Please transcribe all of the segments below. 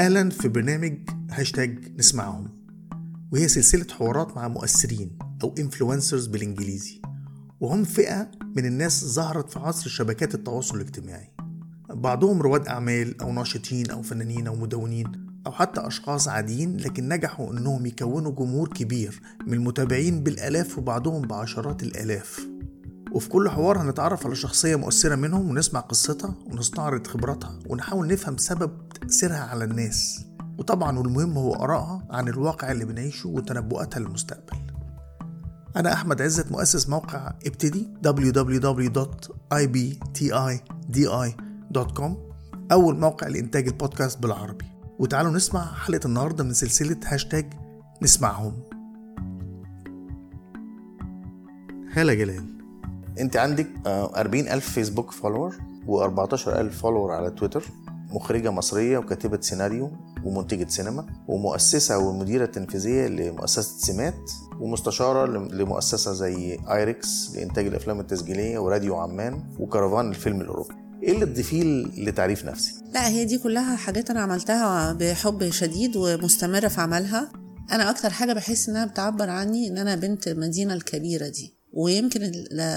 أهلا في برنامج هاشتاج نسمعهم وهي سلسلة حوارات مع مؤثرين أو influencers بالإنجليزي وهم فئة من الناس ظهرت في عصر شبكات التواصل الاجتماعي. بعضهم رواد أعمال أو ناشطين أو فنانين أو مدونين أو حتى أشخاص عاديين لكن نجحوا إنهم يكونوا جمهور كبير من المتابعين بالآلاف وبعضهم بعشرات الآلاف. وفي كل حوار هنتعرف على شخصية مؤثرة منهم ونسمع قصتها ونستعرض خبراتها ونحاول نفهم سبب تأثيرها على الناس. وطبعا والمهم هو آرائها عن الواقع اللي بنعيشه وتنبؤاتها للمستقبل. أنا أحمد عزت مؤسس موقع إبتدي www.ibtidi.com أول موقع لإنتاج البودكاست بالعربي. وتعالوا نسمع حلقة النهاردة من سلسلة هاشتاج نسمعهم. هالة جلال. أنت عندك أربعين ألف فيسبوك follower و14 ألف follower على تويتر. مخرجة مصرية وكاتبة سيناريو ومنتجة سينما ومؤسسة والمديرة التنفيذية لمؤسسة سمات ومستشارة لمؤسسة زي IREX لإنتاج الأفلام التسجيلية وراديو عمان وكرفان الفيلم الأوروبي. إيه اللي تضيفيه لتعريف نفسي؟ لا هي دي كلها حاجات أنا عملتها بحب شديد ومستمرة في عملها. أنا أكتر حاجة بحس إنها بتعبر عني إن أنا بنت المدينة الكبيرة دي. ويمكن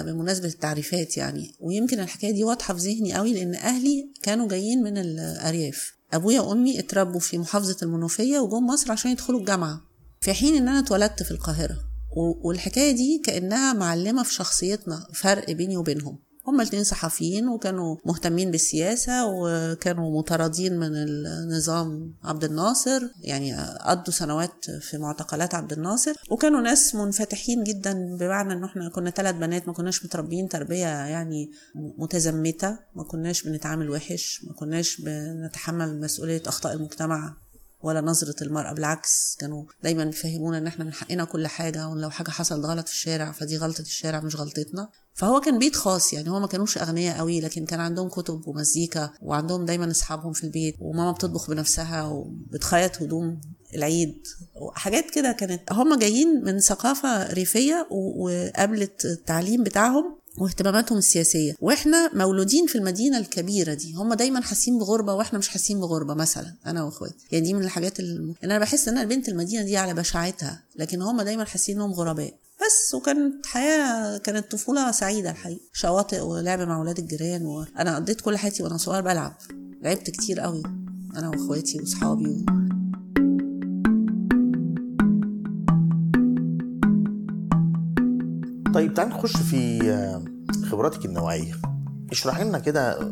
بمناسبة التعريفات يعني ويمكن الحكاية دي واضحة في ذهني قوي لأن أهلي كانوا جايين من الأرياف. أبويا وأمي اتربوا في محافظة المنوفية وجم مصر عشان يدخلوا الجامعة. في حين إن أنا اتولدت في القاهرة والحكاية دي كأنها معلمة في شخصيتنا فرق بيني وبينهم. هما الاتنين صحفيين وكانوا مهتمين بالسياسة وكانوا مطاردين من النظام عبد الناصر يعني قضوا سنوات في معتقلات عبد الناصر. وكانوا ناس منفتحين جدا بمعنى إن إحنا كنا ثلاث بنات ما كناش متربيين تربية يعني متزمتة ما كناش بنتعامل وحش ما كناش بنتحمل مسؤولية أخطاء المجتمع ولا نظرة المرأة بالعكس كانوا دايما يفهمونا إن إحنا من حقنا كل حاجة ولو حاجة حصلت غلط في الشارع فدي غلطة الشارع مش غلطتنا. فهو كان بيت خاص يعني هو ما كانوش أغنياء قوي لكن كان عندهم كتب ومزيكا وعندهم دايما أصحابهم في البيت وماما بتطبخ بنفسها وبتخيط هدوم العيد وحاجات كده كانت. هم جايين من ثقافة ريفية وقابلت التعليم بتاعهم واهتماماتهم السياسية. وإحنا مولودين في المدينة الكبيرة دي. هم دايما حاسين بغربة وإحنا مش حاسين بغربة مثلا أنا وإخواتي. يعني دي من الحاجات اللي أنا بحس إن أنا بنت المدينة دي على بشاعتها لكن هم دايما حاسين إنهم غرباء. بس وكانت حياة كانت طفولة سعيدة الحقيقة. شواطئ ولعب مع أولاد الجيران وأنا قضيت كل حياتي وأنا صغير بلعب. لعبت كتير قوي أنا وإخواتي وأصحابي و... طيب تعال نخش في خبراتك النوعية. اشرح لنا كده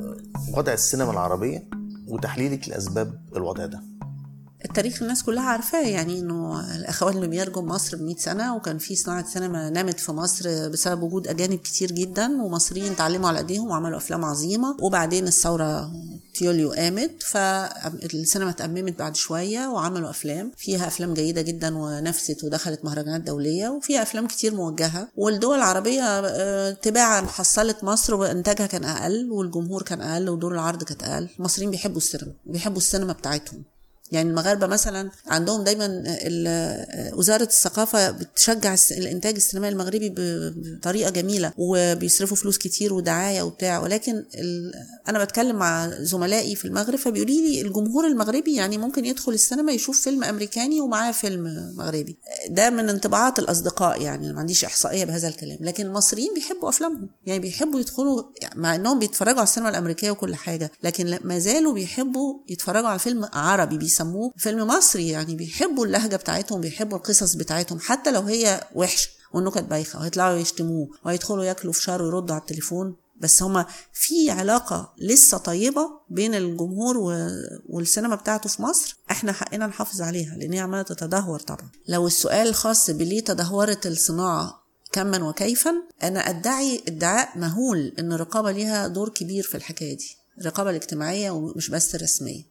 وضع السينما العربية وتحليلك لأسباب الوضع ده. التاريخ الناس كلها عارفاه يعني إنه الاخوات اللوميار جم مصر ب 100 سنة وكان في صناعة سينما نامت في مصر بسبب وجود أجانب كتير جدا ومصريين اتعلموا على إيديهم وعملوا أفلام عظيمة وبعدين الثورة تيوليو قامت فالسينما اتأممت بعد شوية وعملوا أفلام. فيها أفلام جيدة جدا ونفست ودخلت مهرجانات دولية وفيها أفلام كتير موجهة. والدول العربية تباعا حصلت مصر وإنتاجها كان أقل والجمهور كان أقل ودور العرض كانت أقل. المصريين بيحبوا السينما بيحبوا السينما بتاعتهم. يعني المغاربة مثلا عندهم دايما وزارة الثقافة بتشجع الإنتاج السينمائي المغربي بطريقة جميلة وبيصرفوا فلوس كتير ودعاية وبتاع ولكن أنا بتكلم مع زملائي في المغرب فبيقولوا لي الجمهور المغربي يعني ممكن يدخل السينما يشوف فيلم أمريكاني ومعاه فيلم مغربي. ده من انطباعات الأصدقاء يعني ما عنديش إحصائية بهذا الكلام لكن المصريين بيحبوا أفلامهم يعني بيحبوا يدخلوا مع إنهم بيتفرجوا على السينما الأمريكية وكل حاجة لكن ما زالوا بيحبوا يتفرجوا على فيلم عربي بيسموه فيلم مصري يعني بيحبوا اللهجة بتاعتهم بيحبوا القصص بتاعتهم حتى لو هي وحشة والنكت بايخة وهيطلعوا يشتموه وهيدخلوا ياكلوا فشار ويردوا على التليفون. بس هما في علاقة لسه طيبة بين الجمهور والسينما بتاعته في مصر إحنا حقنا نحافظ عليها لأن هي عمالة تتدهور طبعا. لو السؤال الخاص بليه تدهورت الصناعة كما وكيفا أنا أدعي ادعاء مهول إن الرقابة ليها دور كبير في الحكاية دي الرقابة الاجتماعية ومش بس الرسمية.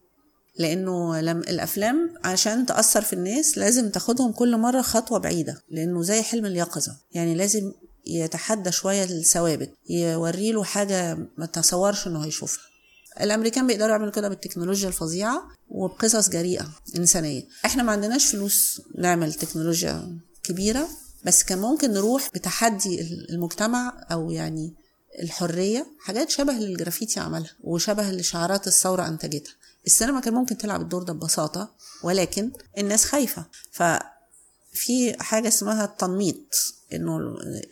لأنه لم الافلام عشان تاثر في الناس لازم تاخدهم كل مره خطوه بعيده لأنه زي حلم اليقظه يعني لازم يتحدى شوية الثوابت يوري له حاجة ما تصورش إنه هيشوفها. الامريكان بيقدروا يعملوا كده بالتكنولوجيا الفظيعه وبقصص جريئه انسانيه. إحنا ما عندناش فلوس نعمل تكنولوجيا كبيره بس كان ممكن نروح بتحدي المجتمع أو يعني الحرية حاجات شبه اللي الجرافيتي عملها وشبه اللي شعارات الثورة أنتجتها. السينما كان ممكن تلعب الدور ده ببساطة ولكن الناس خايفة. ففي حاجة اسمها التنميط إنه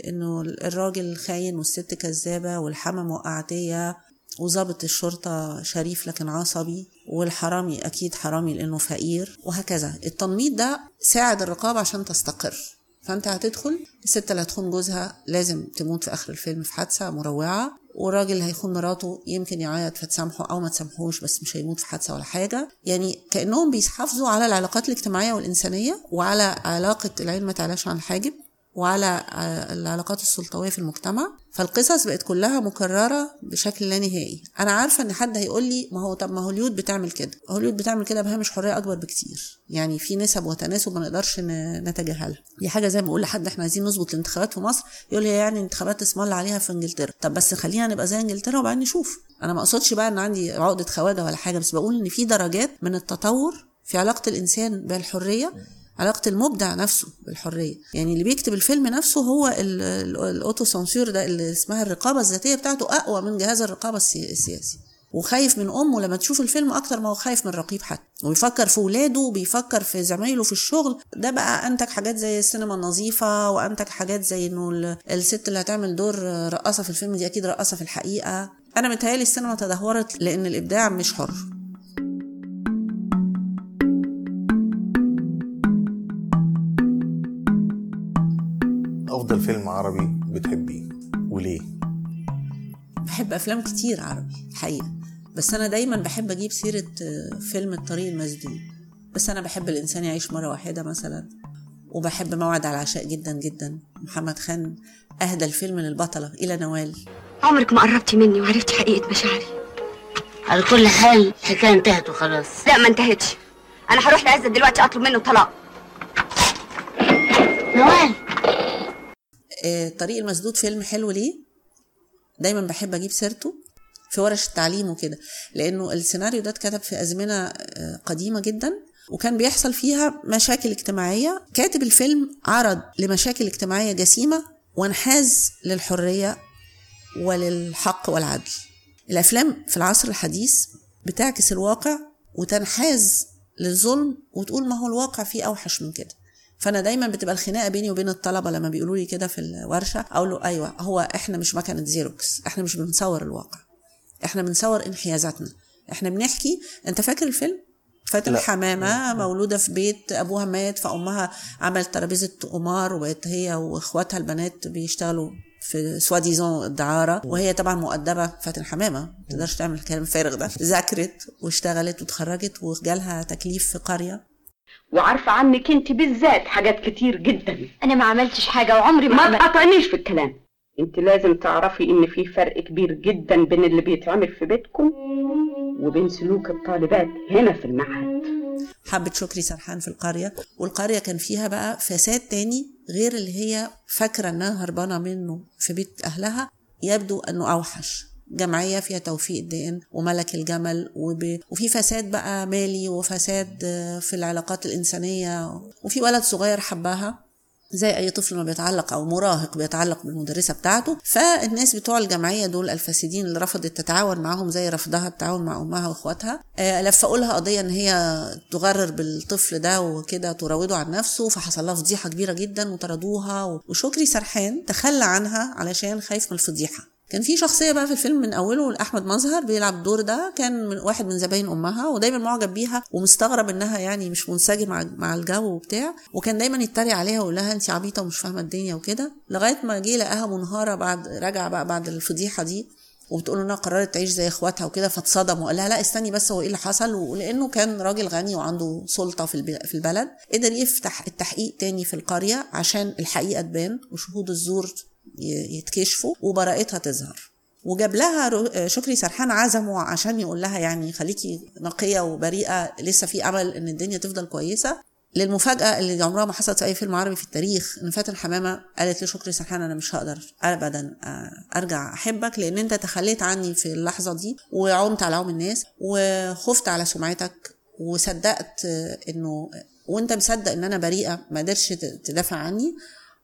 إنه الراجل خاين والست كذابة والحما موقعتيه وظابط الشرطة شريف لكن عصبي والحرامي أكيد حرامي لأنه فقير وهكذا. التنميط ده ساعد الرقابة عشان تستقر. فأنت هتدخل الست اللي هتخون جوزها لازم تموت في آخر الفيلم في حادثة مروعة. والراجل هيخون مراته يمكن يعيط فتسامحه أو ما تسامحوش بس مش هيموت في حادثة ولا حاجة. يعني كأنهم بيحافظوا على العلاقات الاجتماعية والإنسانية وعلى علاقة العين ما تعلاش عن الحاجب وعلى العلاقات السلطوية في المجتمع. فالقصص بقت كلها مكررة بشكل لا نهائي. أنا عارفة إن حد هيقول لي ما هو طب ما هوليود بتعمل كده. هوليود بتعمل كده بهامش حرية أكبر بكتير. يعني في نسب وتناسب ما نقدرش نتجاهلها. دي حاجة زي ما أقول لحد إحنا عايزين نظبط الانتخابات في مصر. يقول لي يعني انتخابات اسم الله عليها في إنجلترا. طب بس خلينا نبقى زي إنجلترا وبعدين نشوف. أنا ما أقصدش بقى إن عندي عقدة خواجة ولا حاجة بس بقول إن في درجات من التطور في علاقة الإنسان بالحرية. علاقة المبدع نفسه بالحرية. يعني اللي بيكتب الفيلم نفسه هو ال autocensure ده اللي اسمها الرقابة الذاتية بتاعته أقوى من جهاز الرقابة السياسي. وخايف من أمه لما تشوف الفيلم أكتر ما هو خايف من رقيب حد. وبيفكر في ولاده وبيفكر في زمايله في الشغل. ده بقى أنتج حاجات زي السينما النظيفة وأنتج حاجات زي إنه الست اللي هتعمل دور رقاصة في الفيلم دي أكيد رقاصة في الحقيقة. أنا متهيألي السينما تدهورت لأن الإبداع مش حر. أفضل فيلم عربي بتحبيه؟ وليه؟ بحب أفلام كتير عربي الحقيقة بس أنا دايما بحب أجيب سيرة فيلم الطريق المسدود. بس أنا بحب الإنسان يعيش مرة واحدة مثلا. وبحب موعد على العشاء جدا جدا. محمد خان أهدى الفيلم للبطلة إلى نوال. عمرك ما قربتي مني وعرفتي حقيقة مشاعري. على كل حال الحكاية انتهت وخلاص. لا ما انتهتش. أنا هروح لعزت دلوقتي أطلب منه طلاق. نوال! آه، طريق المسدود فيلم حلو ليه؟ دايما بحب أجيب سيرته في ورش التعليم وكده لأنه السيناريو ده اتكتب في أزمنة آه، قديمة جدا وكان بيحصل فيها مشاكل اجتماعية. كاتب الفيلم عرض لمشاكل اجتماعية جسيمة وانحاز للحرية وللحق والعدل. الأفلام في العصر الحديث بتعكس الواقع وتنحاز للظلم وتقول ما هو الواقع فيه أوحش من كده. فأنا دايما بتبقى الخناقة بيني وبين الطلبة لما بيقولوا لي كده في الورشة أقول له أيوه هو إحنا مش مكنة Xerox إحنا مش بنصور الواقع إحنا بنصور انحيازاتنا. إحنا بنحكي أنت فاكر الفيلم؟ فاتن لا. حمامة مولودة في بيت أبوها مات فأمها عملت ترابيزة قمار وبقت هي وإخواتها البنات بيشتغلوا في سواديزون الدعارة وهي طبعا مؤدبة فاتن حمامة. ما تقدرش تعمل الكلام الفارغ ده. ذاكرت واشتغلت واتخرجت وجالها تكليف في قرية. وعارفة عنك انت بالذات حاجات كتير جدا. أنا ما عملتش حاجة وعمري ما, ما عملت. تقاطعنيش في الكلام. انت لازم تعرفي إن في فرق كبير جدا بين اللي بيتعمل في بيتكم وبين سلوك الطالبات هنا في المعهد. حبت شكري سرحان في القرية. والقرية كان فيها بقى فساد تاني غير اللي هي فاكرة إنها هربانة منه في بيت أهلها. يبدو أنه أوحش. جمعية فيها توفيق الدقن وملك الجمل وب... وفي فساد بقى مالي وفساد آه، في العلاقات الإنسانية. وفي ولد صغير حبها زي أي طفل ما بيتعلق أو مراهق بيتعلق بالمدرسة بتاعته. فالناس بتوع الجمعية دول الفاسدين اللي رفضت تتعاون معاهم زي رفضها التعاون مع أمها وإخواتها. آه، لفقوا لها قضية إن هي تغرر بالطفل ده وكده تراوده عن نفسه. فحصل لها فضيحة كبيرة جدا وطردوها وشكري سرحان تخلى عنها علشان خايف من الفضيحة. كان في شخصية بقى في الفيلم من أوله احمد مظهر بيلعب الدور ده كان من واحد من زباين أمها ودايما معجب بيها ومستغرب إنها يعني مش منسجم مع مع الجو وبتاع وكان دايما يتريق عليها ويقول لها انت عبيطة ومش فاهمة الدنيا وكده لغاية ما جه لقاها منهارة بعد رجع بقى بعد الفضيحة دي وبتقول إنها قررت تعيش زي إخواتها وكده فاتصدم وقال لها لا استني بس هو إيه اللي حصل؟ ولأنه كان راجل غني وعنده سلطة في في البلد قدر يفتح التحقيق تاني في القرية عشان الحقيقة تبان وشهود الزور يتكشفوا وبراءتها تظهر. وجاب لها رو- شكري سرحان عزمه عشان يقول لها يعني خليكي نقية وبريئة لسه في أمل إن الدنيا تفضل كويسة. للمفاجأة اللي عمرها ما حصلت في أي فيلم عربي في التاريخ إن فاتن حمامة قالت لشكري سرحان أنا مش هقدر ابدا آه، أرجع أحبك لأن أنت تخليت عني في اللحظة دي وعمت على عم الناس وخفت على سمعتك وصدقت آه، إنه وأنت مصدق إن أنا بريئة ما قدرش ت- تدافع عني.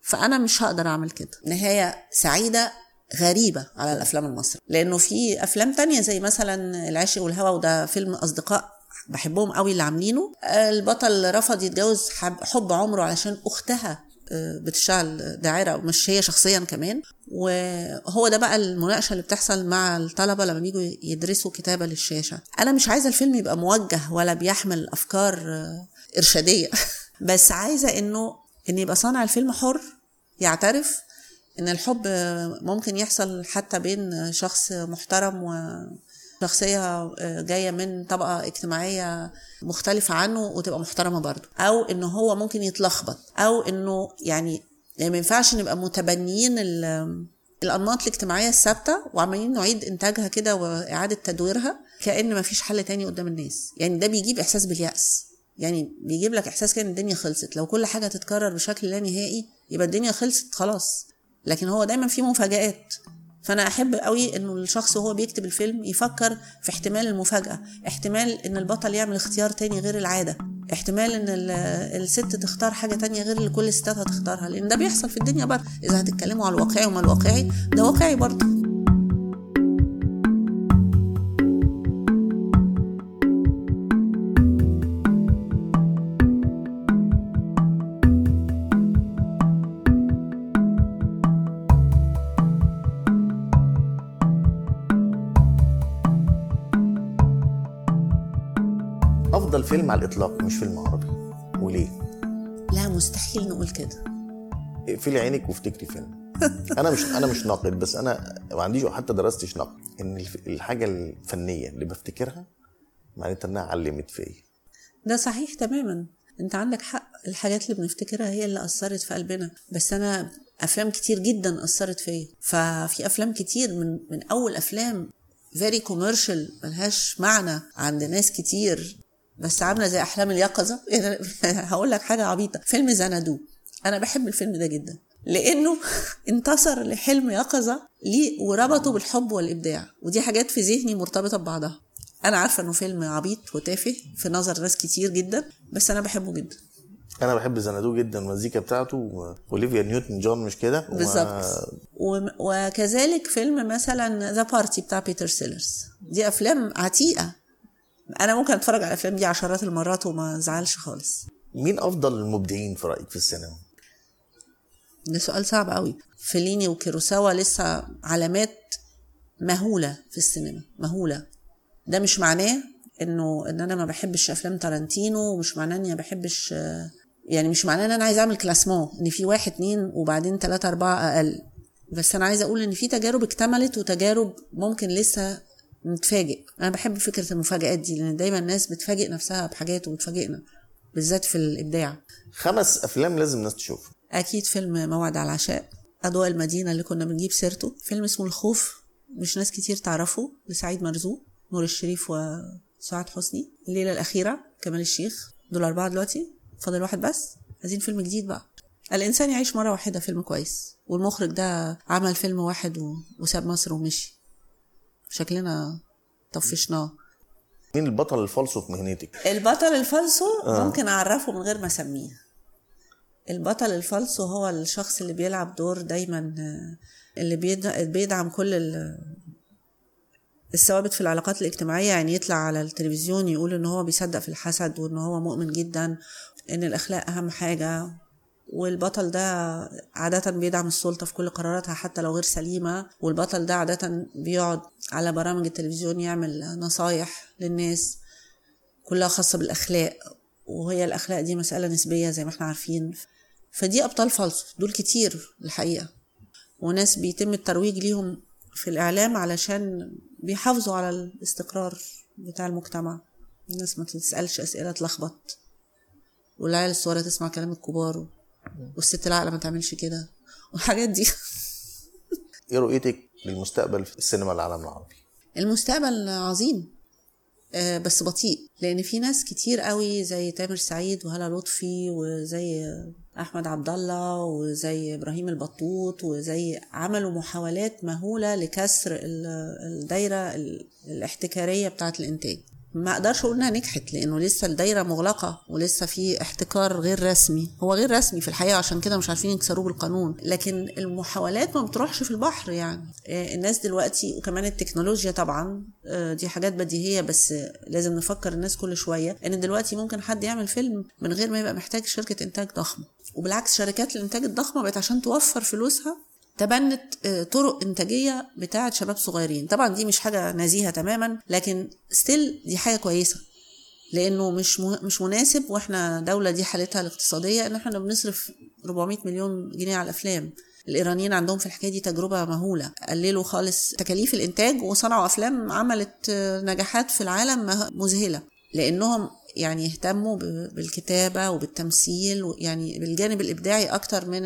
فأنا مش هقدر أعمل كده. نهاية سعيدة غريبة على الأفلام المصرية. لأنه في أفلام تانية زي مثلا العشق والهوى وده فيلم أصدقاء بحبهم قوي اللي عاملينه. البطل رفض يتجوز حب, عمره علشان أختها آه، بتشتغل داعرة مش هي شخصيا كمان. وهو ده بقى المناقشة اللي بتحصل مع الطلبة لما بيجوا يدرسوا كتابة للشاشة. أنا مش عايزة الفيلم يبقى موجه ولا بيحمل أفكار آه، إرشادية. بس عايزة إنه إن يبقى صانع الفيلم حر يعترف إن الحب ممكن يحصل حتى بين شخص محترم وشخصية جاية من طبقة اجتماعية مختلفة عنه وتبقى محترمة برضه. أو إنه هو ممكن يتلخبط. أو إنه يعني يعني ما ينفعش نبقى متبنيين الأنماط الاجتماعية الثابتة وعمالين نعيد إنتاجها كده وإعادة تدويرها كأن ما فيش حل تاني قدام الناس. يعني ده بيجيب إحساس باليأس. يعني بيجيب لك إحساس كأن الدنيا خلصت. لو كل حاجة تتكرر بشكل لا نهائي يبقى الدنيا خلصت خلاص. لكن هو دايما في مفاجآت. فأنا أحب قوي إنه الشخص وهو بيكتب الفيلم يفكر في احتمال المفاجأة احتمال إن البطل يعمل اختيار تاني غير العادة احتمال إن الست تختار حاجة تانية غير اللي كل الستات هتختارها. لأن ده بيحصل في الدنيا برضه. إذا هتتكلموا على الواقعي وما الواقعي ده واقعي برضه. افضل فيلم على الإطلاق مش فيلم عربي. وليه؟ لا مستحيل نقول كده. اقفلي عينك وافتكري فيلم. أنا مش أنا مش ناقد بس أنا ما عنديش حتى دراستش نقد. إن الحاجة الفنية اللي بفتكرها معناتها إنها علمت فيا. ده صحيح تماما. أنت عندك حق. الحاجات اللي بنفتكرها هي اللي أثرت في قلبنا. بس أنا أفلام كتير جدا أثرت فيا. ففي أفلام كتير من من أول أفلام very commercial ملهاش معنى عند ناس كتير. بس عاملة زي أحلام اليقظة. يعني هقول لك حاجة عبيطة. فيلم Xanadu. أنا بحب الفيلم ده جدا. لأنه انتصر لحلم يقظة ليه وربطه بالحب والإبداع. ودي حاجات في ذهني مرتبطة ببعضها. أنا عارفة إنه فيلم عبيط وتافه في نظر ناس كتير جدا بس أنا بحبه جدا. أنا بحب Xanadu جدا المزيكا بتاعته واوليفيا نيوتن جون مش كده؟ و- بالظبط. و- وكذلك فيلم مثلا The Party بتاع بيتر سيلرز دي أفلام عتيقة. أنا ممكن أتفرج على الأفلام دي عشرات المرات وما أزعلش خالص. مين أفضل المبدعين في رأيك في السينما؟ ده سؤال صعب قوي فيليني وكوروساوا لسه علامات مهولة في السينما مهولة. ده مش معناه إنه إن أنا ما بحبش أفلام تارانتينو ومش معناه إني ما بحبش يعني مش معناه إن أنا عايز أعمل كلاسمون إن في واحد اتنين وبعدين تلاتة أربعة أقل. بس أنا عايزة أقول إن في تجارب اكتملت وتجارب ممكن لسه نتفاجئ أنا بحب فكرة المفاجآت دي لأن دايما الناس بتفاجئ نفسها بحاجات وبتفاجئنا بالذات في الإبداع. خمس أفلام لازم الناس تشوفها أكيد فيلم موعد على العشاء أضواء المدينة اللي كنا بنجيب سيرته. فيلم اسمه الخوف مش ناس كتير تعرفه لسعيد مرزوق نور الشريف وسعاد حسني. الليلة الأخيرة كمال الشيخ. دول أربعة دلوقتي. فاضل واحد بس. عايزين فيلم جديد بقى. الإنسان يعيش مرة واحدة فيلم كويس. والمخرج ده عمل فيلم واحد و... وساب مصر ومشي. شكلنا طفشناه. مين البطل الفالصو في مهنتك البطل الفالصو آه. ممكن أعرفه من غير ما أسميه. البطل الفالصو هو الشخص اللي بيلعب دور دايما آه، اللي بيد- بيدعم كل ال- الثوابت في العلاقات الاجتماعية. يعني يطلع على التلفزيون يقول إن هو بيصدق في الحسد وإن هو مؤمن جدا إن الأخلاق أهم حاجة. والبطل ده عادة بيدعم السلطة في كل قراراتها حتى لو غير سليمة. والبطل ده عادة بيقعد على برامج التلفزيون يعمل نصايح للناس كلها خاصة بالأخلاق. وهي الأخلاق دي مسألة نسبية زي ما إحنا عارفين. فدي أبطال فالصو دول كتير الحقيقة. وناس بيتم الترويج ليهم في الإعلام علشان بيحافظوا على الاستقرار بتاع المجتمع. الناس ما تسألش أسئلة تلخبط. والعيال الصغيرة تسمع كلام الكبار. والست العاقلة ما تعملش كده. والحاجات دي. إيه رؤيتك للمستقبل في السينما العالم العربي؟ المستقبل عظيم آه، بس بطيء لأن في ناس كتير قوي زي تامر سعيد وهلا لطفي وزي أحمد عبد الله وزي إبراهيم البطوط وزي عملوا محاولات مهولة لكسر ال- الدايرة ال- الاحتكارية بتاعه الإنتاج. ما أقدرش أقول انها نجحت لأنه لسه الدايره مغلقه ولسه في احتكار غير رسمي. هو غير رسمي في الحقيقة عشان كده مش عارفين يكسروه بالقانون. لكن المحاولات ما بتروحش في البحر يعني. آه، الناس دلوقتي وكمان التكنولوجيا طبعا آه، دي حاجات بديهية بس لازم نفكر الناس كل شوية إن دلوقتي ممكن حد يعمل فيلم من غير ما يبقى محتاج شركة إنتاج ضخمة. وبالعكس شركات الإنتاج الضخمة بقت عشان توفر فلوسها تبنت آه، طرق إنتاجية بتاعة شباب صغيرين. طبعا دي مش حاجة نزيهة تماما لكن ستيل دي حاجة كويسة لأنه مش مش مناسب وإحنا دولة دي حالتها الاقتصادية إن إحنا بنصرف 400 مليون جنيه على الأفلام. الإيرانيين عندهم في الحكاية دي تجربة مهولة. قللوا خالص تكاليف الإنتاج وصنعوا أفلام عملت آه، نجاحات في العالم مذهلة لأنهم يعني اهتموا ب- بالكتابة وبالتمثيل يعني بالجانب الإبداعي أكتر من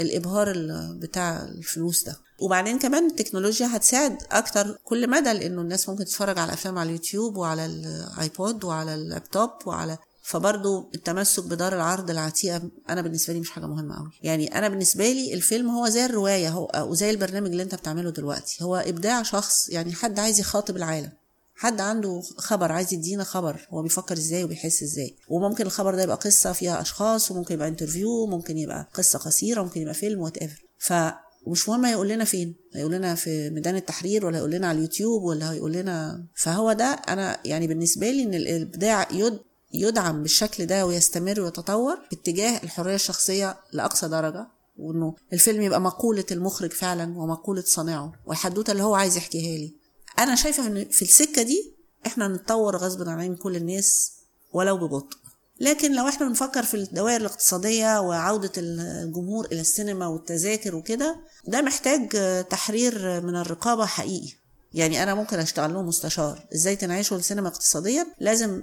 الإبهار ال- بتاع الفلوس ده. وبعدين كمان التكنولوجيا هتساعد أكتر كل مدى لأنه الناس ممكن تتفرج على أفلام على اليوتيوب وعلى ال iPod وعلى اللابتوب وعلى فبرضه التمسك بدار العرض العتيقة أنا بالنسبة لي مش حاجة مهمة قوي يعني أنا بالنسبة لي الفيلم هو زي الرواية هو أو زي البرنامج اللي أنت بتعمله دلوقتي. هو إبداع شخص يعني حد عايز يخاطب العالم. حد عنده خبر عايز يدينا خبر هو بيفكر إزاي وبيحس إزاي. وممكن الخبر ده يبقى قصة فيها أشخاص وممكن يبقى interview ممكن يبقى قصة قصيرة ممكن يبقى فيلم whatever فمش مهم هيقول لنا فين؟ هيقول لنا في ميدان التحرير ولا هيقول لنا على اليوتيوب ولا هيقول لنا فهو ده أنا يعني بالنسبة لي إن الإبداع يد يدعم بالشكل ده ويستمر ويتطور باتجاه الحرية الشخصية لأقصى درجة وإنه الفيلم يبقى مقولة المخرج فعلا ومقولة صانعه والحدوتة اللي هو عايز يحكيها لي. أنا شايفة إن في السكة دي إحنا نتطور غصب عن كل الناس ولو ببطء. لكن لو إحنا بنفكر في الدوائر الاقتصادية وعودة الجمهور إلى السينما والتذاكر وكده ده محتاج تحرير من الرقابة حقيقي. يعني أنا ممكن أشتغل له مستشار. إزاي تنعيشوا السينما اقتصاديا لازم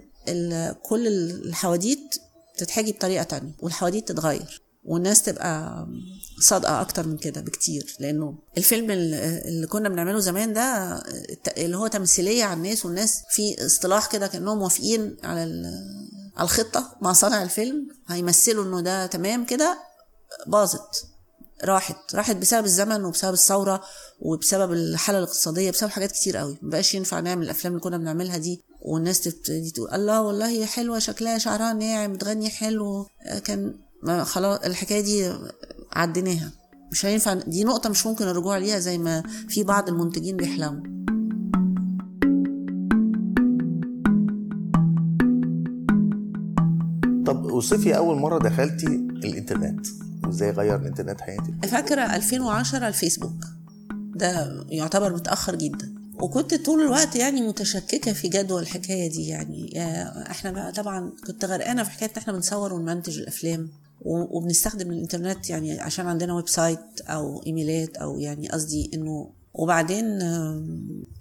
كل الحواديت تتحجي بطريقة تانية والحواديت تتغير. والناس تبقى صادقة أكتر من كده بكتير. لأنه الفيلم اللي كنا بنعمله زمان ده اللي هو تمثيلية على الناس والناس في اصطلاح كده كأنهم موافقين على على الخطة مع صانع الفيلم. هيمثلوا إنه ده تمام كده باظت. راحت. راحت بسبب الزمن وبسبب الثورة وبسبب الحالة الاقتصادية بسبب حاجات كتير قوي. مبقاش ينفع نعمل الأفلام اللي كنا بنعملها دي والناس تبتدي تقول الله والله حلوة شكلها شعرها ناعم بتغني حلو. كان خلاص الحكاية دي عديناها. مش هينفع دي نقطة مش ممكن الرجوع ليها زي ما في بعض المنتجين بيحلموا. طب اوصفي أول مرة دخلتي الإنترنت؟ وإزاي غير الإنترنت حياتك؟ فاكرة 2010 الفيسبوك. ده يعتبر متأخر جدا. وكنت طول الوقت يعني متشككة في جدوى الحكاية دي يعني. إحنا بقى طبعا كنت غرقانة في حكاية إن إحنا بنصور ونمنتج الأفلام. وبنستخدم الإنترنت يعني عشان عندنا website أو إيميلات أو يعني قصدي إنه وبعدين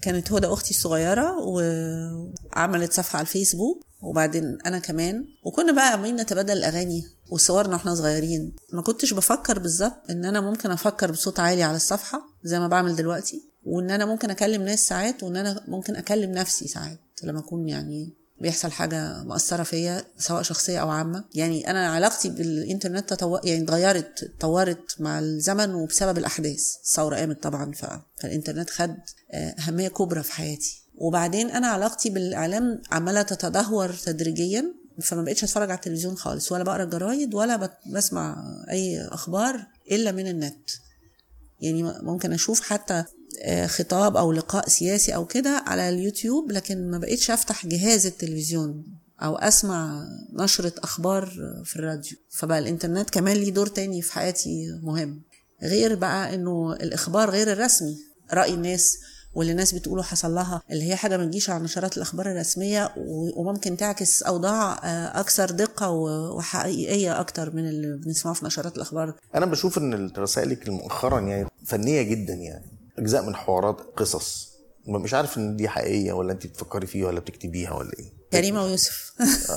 كانت هدى أختي الصغيرة وعملت صفحة على الفيسبوك وبعدين أنا كمان. وكنا بقى عمالين نتبادل الأغاني وصورنا وإحنا صغيرين. ما كنتش بفكر بالظبط إن أنا ممكن أفكر بصوت عالي على الصفحة زي ما بعمل دلوقتي وإن أنا ممكن أكلم ناس ساعات وإن أنا ممكن أكلم نفسي ساعات لما أكون يعني بيحصل حاجة مؤثرة فيا سواء شخصية أو عامة. يعني أنا علاقتي بالإنترنت تطو... يعني اتغيرت اتطورت مع الزمن وبسبب الأحداث الثورة قامت طبعا ف... فالإنترنت خد أهمية كبرى في حياتي. وبعدين أنا علاقتي بالإعلام عمالة تتدهور تدريجيا فما بقتش أتفرج على التلفزيون خالص ولا بقرأ الجرايد ولا بسمع أي أخبار إلا من النت. يعني ممكن أشوف حتى خطاب أو لقاء سياسي أو كده على اليوتيوب لكن ما بقيتش أفتح جهاز التلفزيون أو أسمع نشرة أخبار في الراديو. فبقى الإنترنت كمان ليه دور تاني في حياتي مهم. غير بقى إنه الإخبار غير الرسمي رأي الناس واللي الناس بتقوله حصل لها اللي هي حاجة ما تجيش على نشرات الأخبار الرسمية وممكن تعكس أوضاع أكثر دقة وحقيقية أكتر من اللي بنسمعه في نشرات الأخبار. أنا بشوف إن رسائلك مؤخرا يعني فنية جدا يعني. أجزاء من حوارات قصص. مش عارف إن دي حقيقية ولا انت بتفكري فيها ولا بتكتبيها ولا إيه. كريمه ويوسف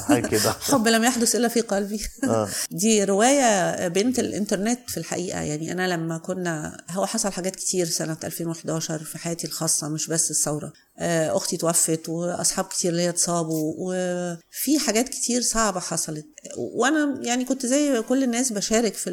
حاجة كده. حب لم يحدث إلا في قلبي. آه. دي رواية بنت الإنترنت في الحقيقة. يعني أنا لما كنا هو حصل حاجات كتير سنة 2011 في حياتي الخاصة مش بس الثورة. آه، أختي توفت وأصحاب كتير ليا اتصابوا وفي حاجات كتير صعبة حصلت. وأنا يعني كنت زي كل الناس بشارك في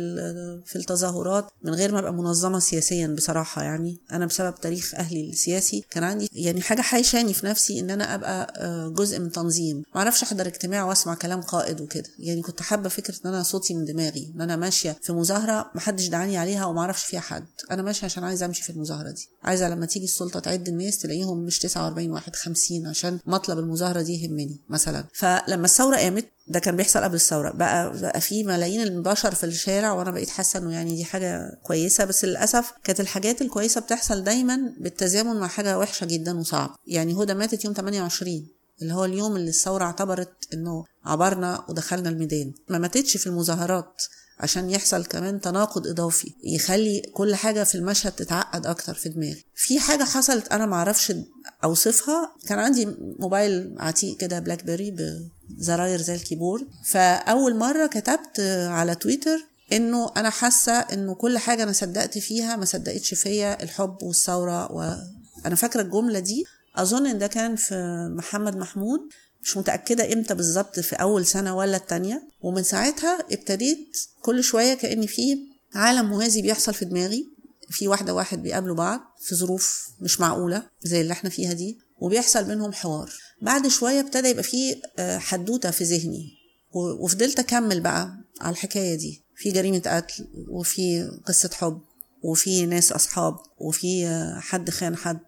في التظاهرات من غير ما أبقى منظمة سياسيا بصراحة يعني. أنا بسبب تاريخ أهلي السياسي كان عندي يعني حاجة حايشاني في نفسي إن أنا أبقى آه، جزء من تنظيم ما أعرفش احضر اجتماع واسمع كلام قائد وكده. يعني كنت حابة فكرة إن أنا صوتي من دماغي إن أنا ماشية في مظاهرة ما حدش دعاني عليها وما أعرفش فيها حد. أنا ماشية عشان عايزة أمشي في المظاهرة دي. عايزة لما تيجي السلطة تعد الناس تلاقيهم مش 49 واحد 50 عشان مطلب المظاهرة دي يهمني مثلا. فلما الثورة قامت ده كان بيحصل قبل الثورة. بقى بقى في ملايين البشر في الشارع وأنا بقيت حاسة إنه يعني دي حاجة كويسة. بس للأسف كانت الحاجات الكويسة بتحصل دايما بالتزامن مع حاجة وحشة جدا وصعبة. يعني هدى ماتت يوم 28 اللي هو اليوم اللي الثورة اعتبرت إنه عبرنا ودخلنا الميدان. ما ماتتش في المظاهرات عشان يحصل كمان تناقض إضافي يخلي كل حاجة في المشهد تتعقد أكتر في دماغي. في حاجة حصلت أنا معرفش أوصفها. كان عندي موبايل عتيق كده BlackBerry بزراير زي ال keyboard. فأول مرة كتبت على تويتر إنه أنا حاسة إنه كل حاجة أنا صدقت فيها ما صدقتش فيا الحب والثورة وأنا فاكرة الجملة دي. أظن إن ده كان في محمد محمود. مش متأكدة إمتى بالظبط في أول سنة ولا التانية. ومن ساعتها ابتديت كل شوية كأن في عالم موازي بيحصل في دماغي. في واحدة واحد بيقابلوا بعض في ظروف مش معقولة زي اللي إحنا فيها دي وبيحصل بينهم حوار. بعد شوية ابتدى يبقى في آه، حدوتة في ذهني. وفضلت أكمل بقى على الحكاية دي. في جريمة قتل وفي قصة حب وفي ناس أصحاب وفي آه، حد خان حد.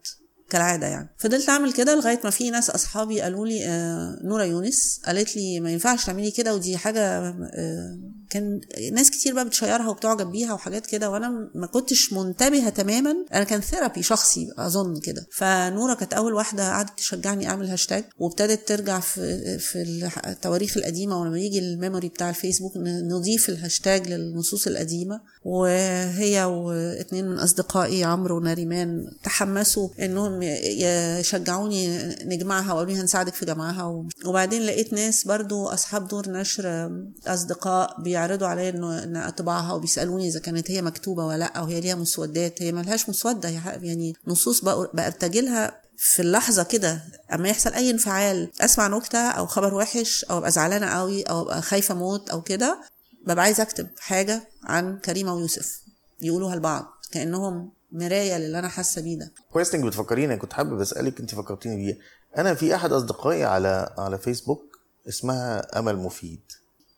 كالعادة يعني. فضلت أعمل كده لغاية ما في ناس أصحابي قالوا لي آه نورة يونس قالت لي ما ينفعش تعملي كده ودي حاجة آه كان ناس كتير بقى بتشيرها وبتعجب بيها وحاجات كده وأنا ما كنتش منتبهة تماما. أنا كان therapy شخصي أظن كده. فنورة كانت أول واحدة قعدت تشجعني أعمل هاشتاج وابتدت ترجع في في التواريخ القديمة ولما يجي ال memory بتاع الفيسبوك نضيف الهاشتاج للنصوص القديمة. وهي واثنين من أصدقائي عمرو ونريمان تحمسوا إنهم يشجعوني نجمعها وقالوا لي هنساعدك في جمعها. وبعدين لقيت ناس برضو أصحاب دور نشر أصدقاء بيعرضوا عليا إنه إن اطبعها وبيسألوني إذا كانت هي مكتوبة ولا لأ وهي ليها مسودات هي ملهاش مسودة هي ح- يعني نصوص برتجلها في اللحظة كده أما يحصل أي انفعال أسمع نكتة أو خبر وحش أو أبقى زعلانة قوي أو أبقى خايفة موت أو كده ببقى عايزة أكتب حاجة عن كريمة ويوسف يقولوها لبعض كأنهم مراية للي أنا حاسة بيه ده. كويس إنك بتفكريني كنت حابب أسألك أنت فكرتيني بيه. أنا في أحد أصدقائي على على فيسبوك اسمها أمل مفيد.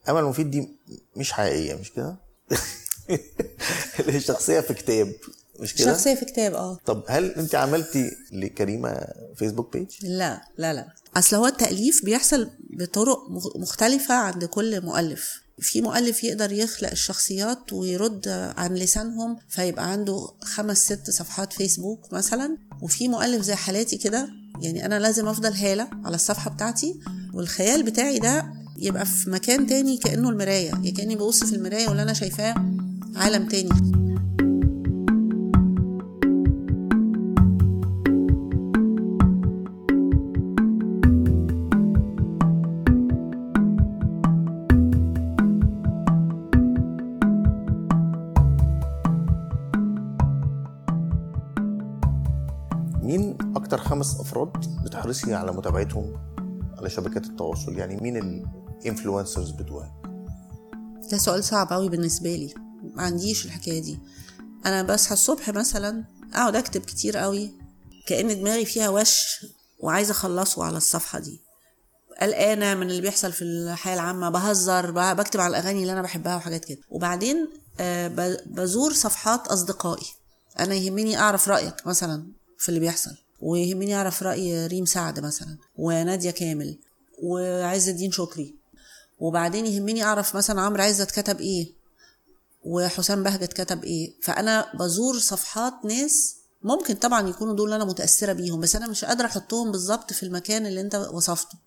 امل مفيد دي مش حقيقية مش كده؟ هي شخصية في كتاب مش كده؟ شخصية في كتاب آه. طب هل أنت عملتي لكريمة فيسبوك بيج لا لا لا. أصل هو التأليف بيحصل بطرق مخ- مختلفة عند كل مؤلف. في مؤلف يقدر يخلق الشخصيات ويرد عن لسانهم فيبقى عنده خمس ست صفحات فيسبوك مثلا. وفي مؤلف زي حالاتي كده يعني أنا لازم أفضل هالة على الصفحة بتاعتي والخيال بتاعي ده يبقى في مكان تاني كأنه المراية يعني كأني ببص في المراية واللي أنا شايفاه عالم تاني. مين أكتر خمس أفراد بتحرصي على متابعتهم على شبكات التواصل؟ يعني مين الانفلونسرز بتوعك ده سؤال صعب قوي بالنسبة لي. ما عنديش الحكاية دي. أنا بصحى الصبح مثلا أقعد أكتب كتير قوي كأن دماغي فيها وش وعايزة أخلصه على الصفحة دي. قلقانة من اللي بيحصل في الحياة العامة بهزر بكتب على الأغاني اللي أنا بحبها وحاجات كده. وبعدين آه، بزور صفحات أصدقائي. أنا يهمني أعرف رأيك مثلا في اللي بيحصل. ويهمني أعرف رأي ريم سعد مثلا ونادية كامل وعز الدين شكري. وبعدين يهمني أعرف مثلا عمرو عزت كتب إيه وحسام بهجت كتب إيه. فأنا بزور صفحات ناس ممكن طبعا يكونوا دول أنا متأثرة بيهم بس أنا مش قادرة أحطهم بالظبط في المكان اللي أنت وصفته.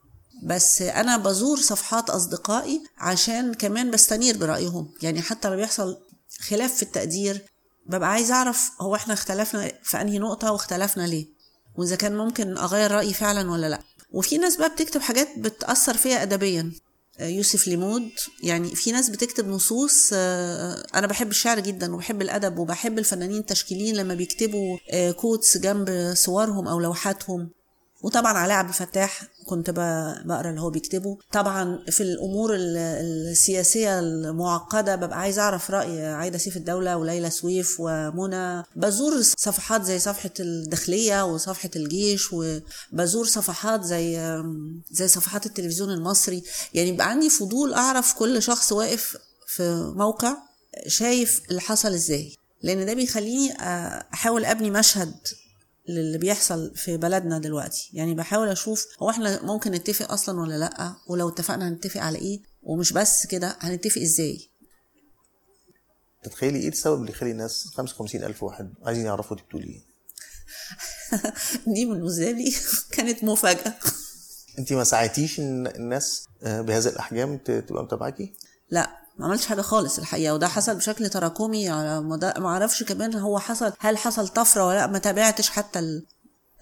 بس أنا بزور صفحات أصدقائي عشان كمان بستنير برأيهم. يعني حتى لما بيحصل خلاف في التقدير ببقى عايز أعرف هو إحنا اختلفنا في أنهي نقطة واختلفنا ليه وإذا كان ممكن أغير رأيي فعلا ولا لأ. وفي ناس بقى بتكتب حاجات بتأثر فيا ادبيا. يوسف ليمود. يعني في ناس بتكتب نصوص آه، أنا بحب الشعر جدا وبحب الأدب وبحب الفنانين التشكيليين لما بيكتبوا آه، quotes جنب صورهم أو لوحاتهم. وطبعا علاء عبد الفتاح كنت بقرا اللي هو بيكتبه. طبعا في الأمور ال- السياسية المعقدة ببقى عايز أعرف رأي عايدة سيف الدولة وليلى سويف ومنى. بزور صفحات زي صفحة الداخلية وصفحة الجيش وبزور صفحات زي زي صفحات التلفزيون المصري. يعني بيبقى عندي فضول أعرف كل شخص واقف في موقع شايف اللي حصل إزاي. لأن ده بيخليني أحاول أبني مشهد للي بيحصل في بلدنا دلوقتي. يعني بحاول أشوف هو إحنا ممكن نتفق أصلا ولا لأ؟ ولو اتفقنا هنتفق على إيه؟ ومش بس كده هنتفق إزاي؟ تتخيلي إيه السبب اللي يخلي الناس 55 ألف واحد عايزين يعرفوا انت بتقولي إيه؟ دي بالنسبة لي كانت مفاجأة. أنت ما ساعدتيش إن الناس آه، بهذه الأحجام تبقى متابعاكي؟ لا ما عملتش حاجة خالص الحقيقة وده حصل بشكل تراكمي على مدى ما أعرفش كمان هو حصل هل حصل طفرة ولا لأ ما تابعتش حتى ال...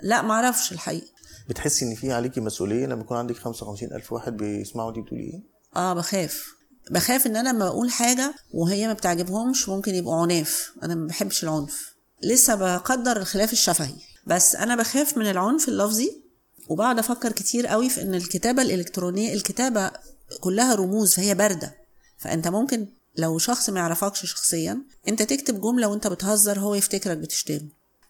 لا ما أعرفش الحقيقة. بتحسي إن في عليكي مسؤولية لما يكون عندك 55 ألف واحد بيسمعوا انت بتقولي إيه؟ آه بخاف. بخاف إن أنا لما بقول حاجة وهي ما بتعجبهمش ممكن يبقوا عناف. أنا ما بحبش العنف. لسه بقدر الخلاف الشفهي. بس أنا بخاف من العنف اللفظي وبقعد أفكر كتير قوي في إن الكتابة الإلكترونية الكتابة كلها رموز فهي باردة. فأنت ممكن لو شخص ما يعرفكش شخصيا أنت تكتب جملة وأنت بتهزر هو يفتكرك بتشتمه.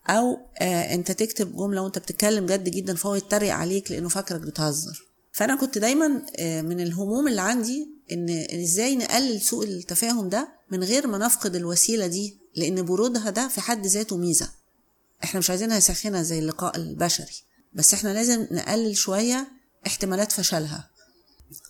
أو آه أنت تكتب جملة وأنت بتتكلم جد جدا فهو يتريق عليك لأنه فاكرك بتهزر. فأنا كنت دايما آه من الهموم اللي عندي إن إزاي نقلل سوء التفاهم ده من غير ما نفقد الوسيلة دي لأن برودها ده في حد ذاته ميزة. إحنا مش عايزينها ساخنة زي اللقاء البشري. بس إحنا لازم نقلل شوية احتمالات فشلها.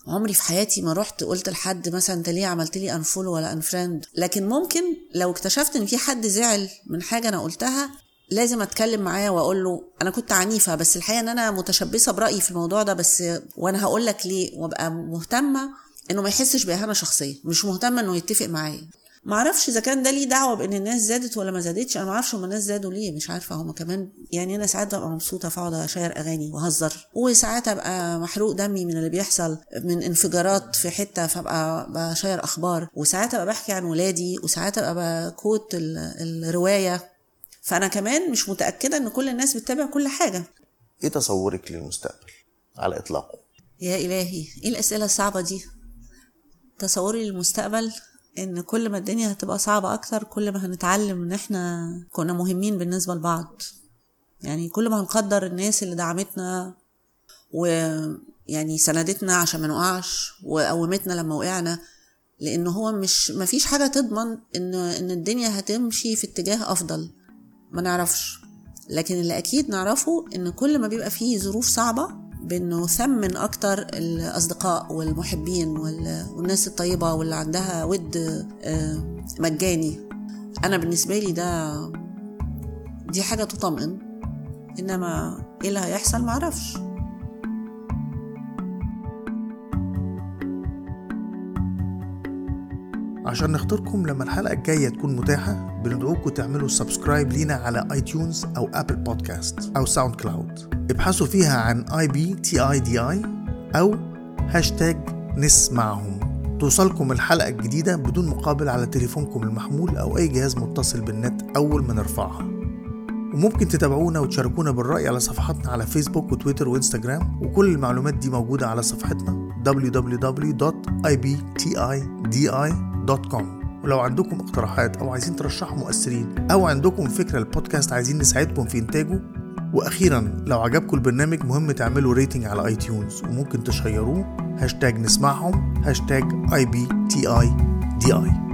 عمري في حياتي ما رحت قلت لحد مثلا انت ليه عملت لي unfollow ولا unfriend لكن ممكن لو اكتشفت إن في حد زعل من حاجة أنا قلتها لازم أتكلم معاه وأقول له أنا كنت عنيفة بس الحقيقة إن أنا متشبثة برأيي في الموضوع ده بس وأنا هقول لك ليه وأبقى مهتمة إنه ما يحسش بإهانة شخصية مش مهتمة إنه يتفق معايا. ما أعرفش إذا كان ده ليه دعوة بإن الناس زادت ولا ما زادتش. أنا ما أعرفش هم الناس زادوا ليه. مش عارفة. هم كمان يعني أنا ساعات ببقى مبسوطة فأقعد أشير أغاني وأهزر. وساعات أبقى محروق دمي من اللي بيحصل من انفجارات في حتة فأبقى بشير أخبار. وساعات أبقى بحكي عن ولادي وساعات أبقى بكوت ال- الرواية. فأنا كمان مش متأكدة إن كل الناس بتتابع كل حاجة. إيه تصورك للمستقبل على إطلاقه؟ يا إلهي إيه الأسئلة الصعبة دي؟ تصوري للمستقبل؟ إن كل ما الدنيا هتبقى صعبة أكتر كل ما هنتعلم إن إحنا كنا مهمين بالنسبة لبعض. يعني كل ما هنقدر الناس اللي دعمتنا ويعني سندتنا عشان ما نقعش وقومتنا لما وقعنا لأن هو مش مفيش حاجة تضمن إن إن الدنيا هتمشي في اتجاه أفضل. ما نعرفش. لكن اللي أكيد نعرفه إن كل ما بيبقى فيه ظروف صعبة بنثمن أكتر الأصدقاء والمحبين وال- والناس الطيبة واللي عندها ود آه، مجاني. أنا بالنسبة لي ده دي حاجة تطمئن. إنما إيه اللي هيحصل؟ معرفش. عشان نخطركم لما الحلقة الجاية تكون متاحة بندعوكم تعملوا subscribe لينا على iTunes أو Apple Podcast أو SoundCloud ابحثوا فيها عن I B T I D I أو هاشتاج نسمعهم. توصلكم الحلقة الجديدة بدون مقابل على تليفونكم المحمول أو أي جهاز متصل بالنت أول ما نرفعها. وممكن تتابعونا وتشاركونا بالرأي على صفحاتنا على فيسبوك وتويتر وانستجرام وكل المعلومات دي موجودة على صفحتنا www.ibtidi.com ولو عندكم اقتراحات أو عايزين ترشحوا مؤثرين أو عندكم فكرة لبودكاست عايزين نساعدكم في إنتاجه وأخيرا لو عجبكم البرنامج مهم تعملوا rating على iTunes وممكن تشيروه. هاشتاج نسمعهم. هاشتاج I B T I D I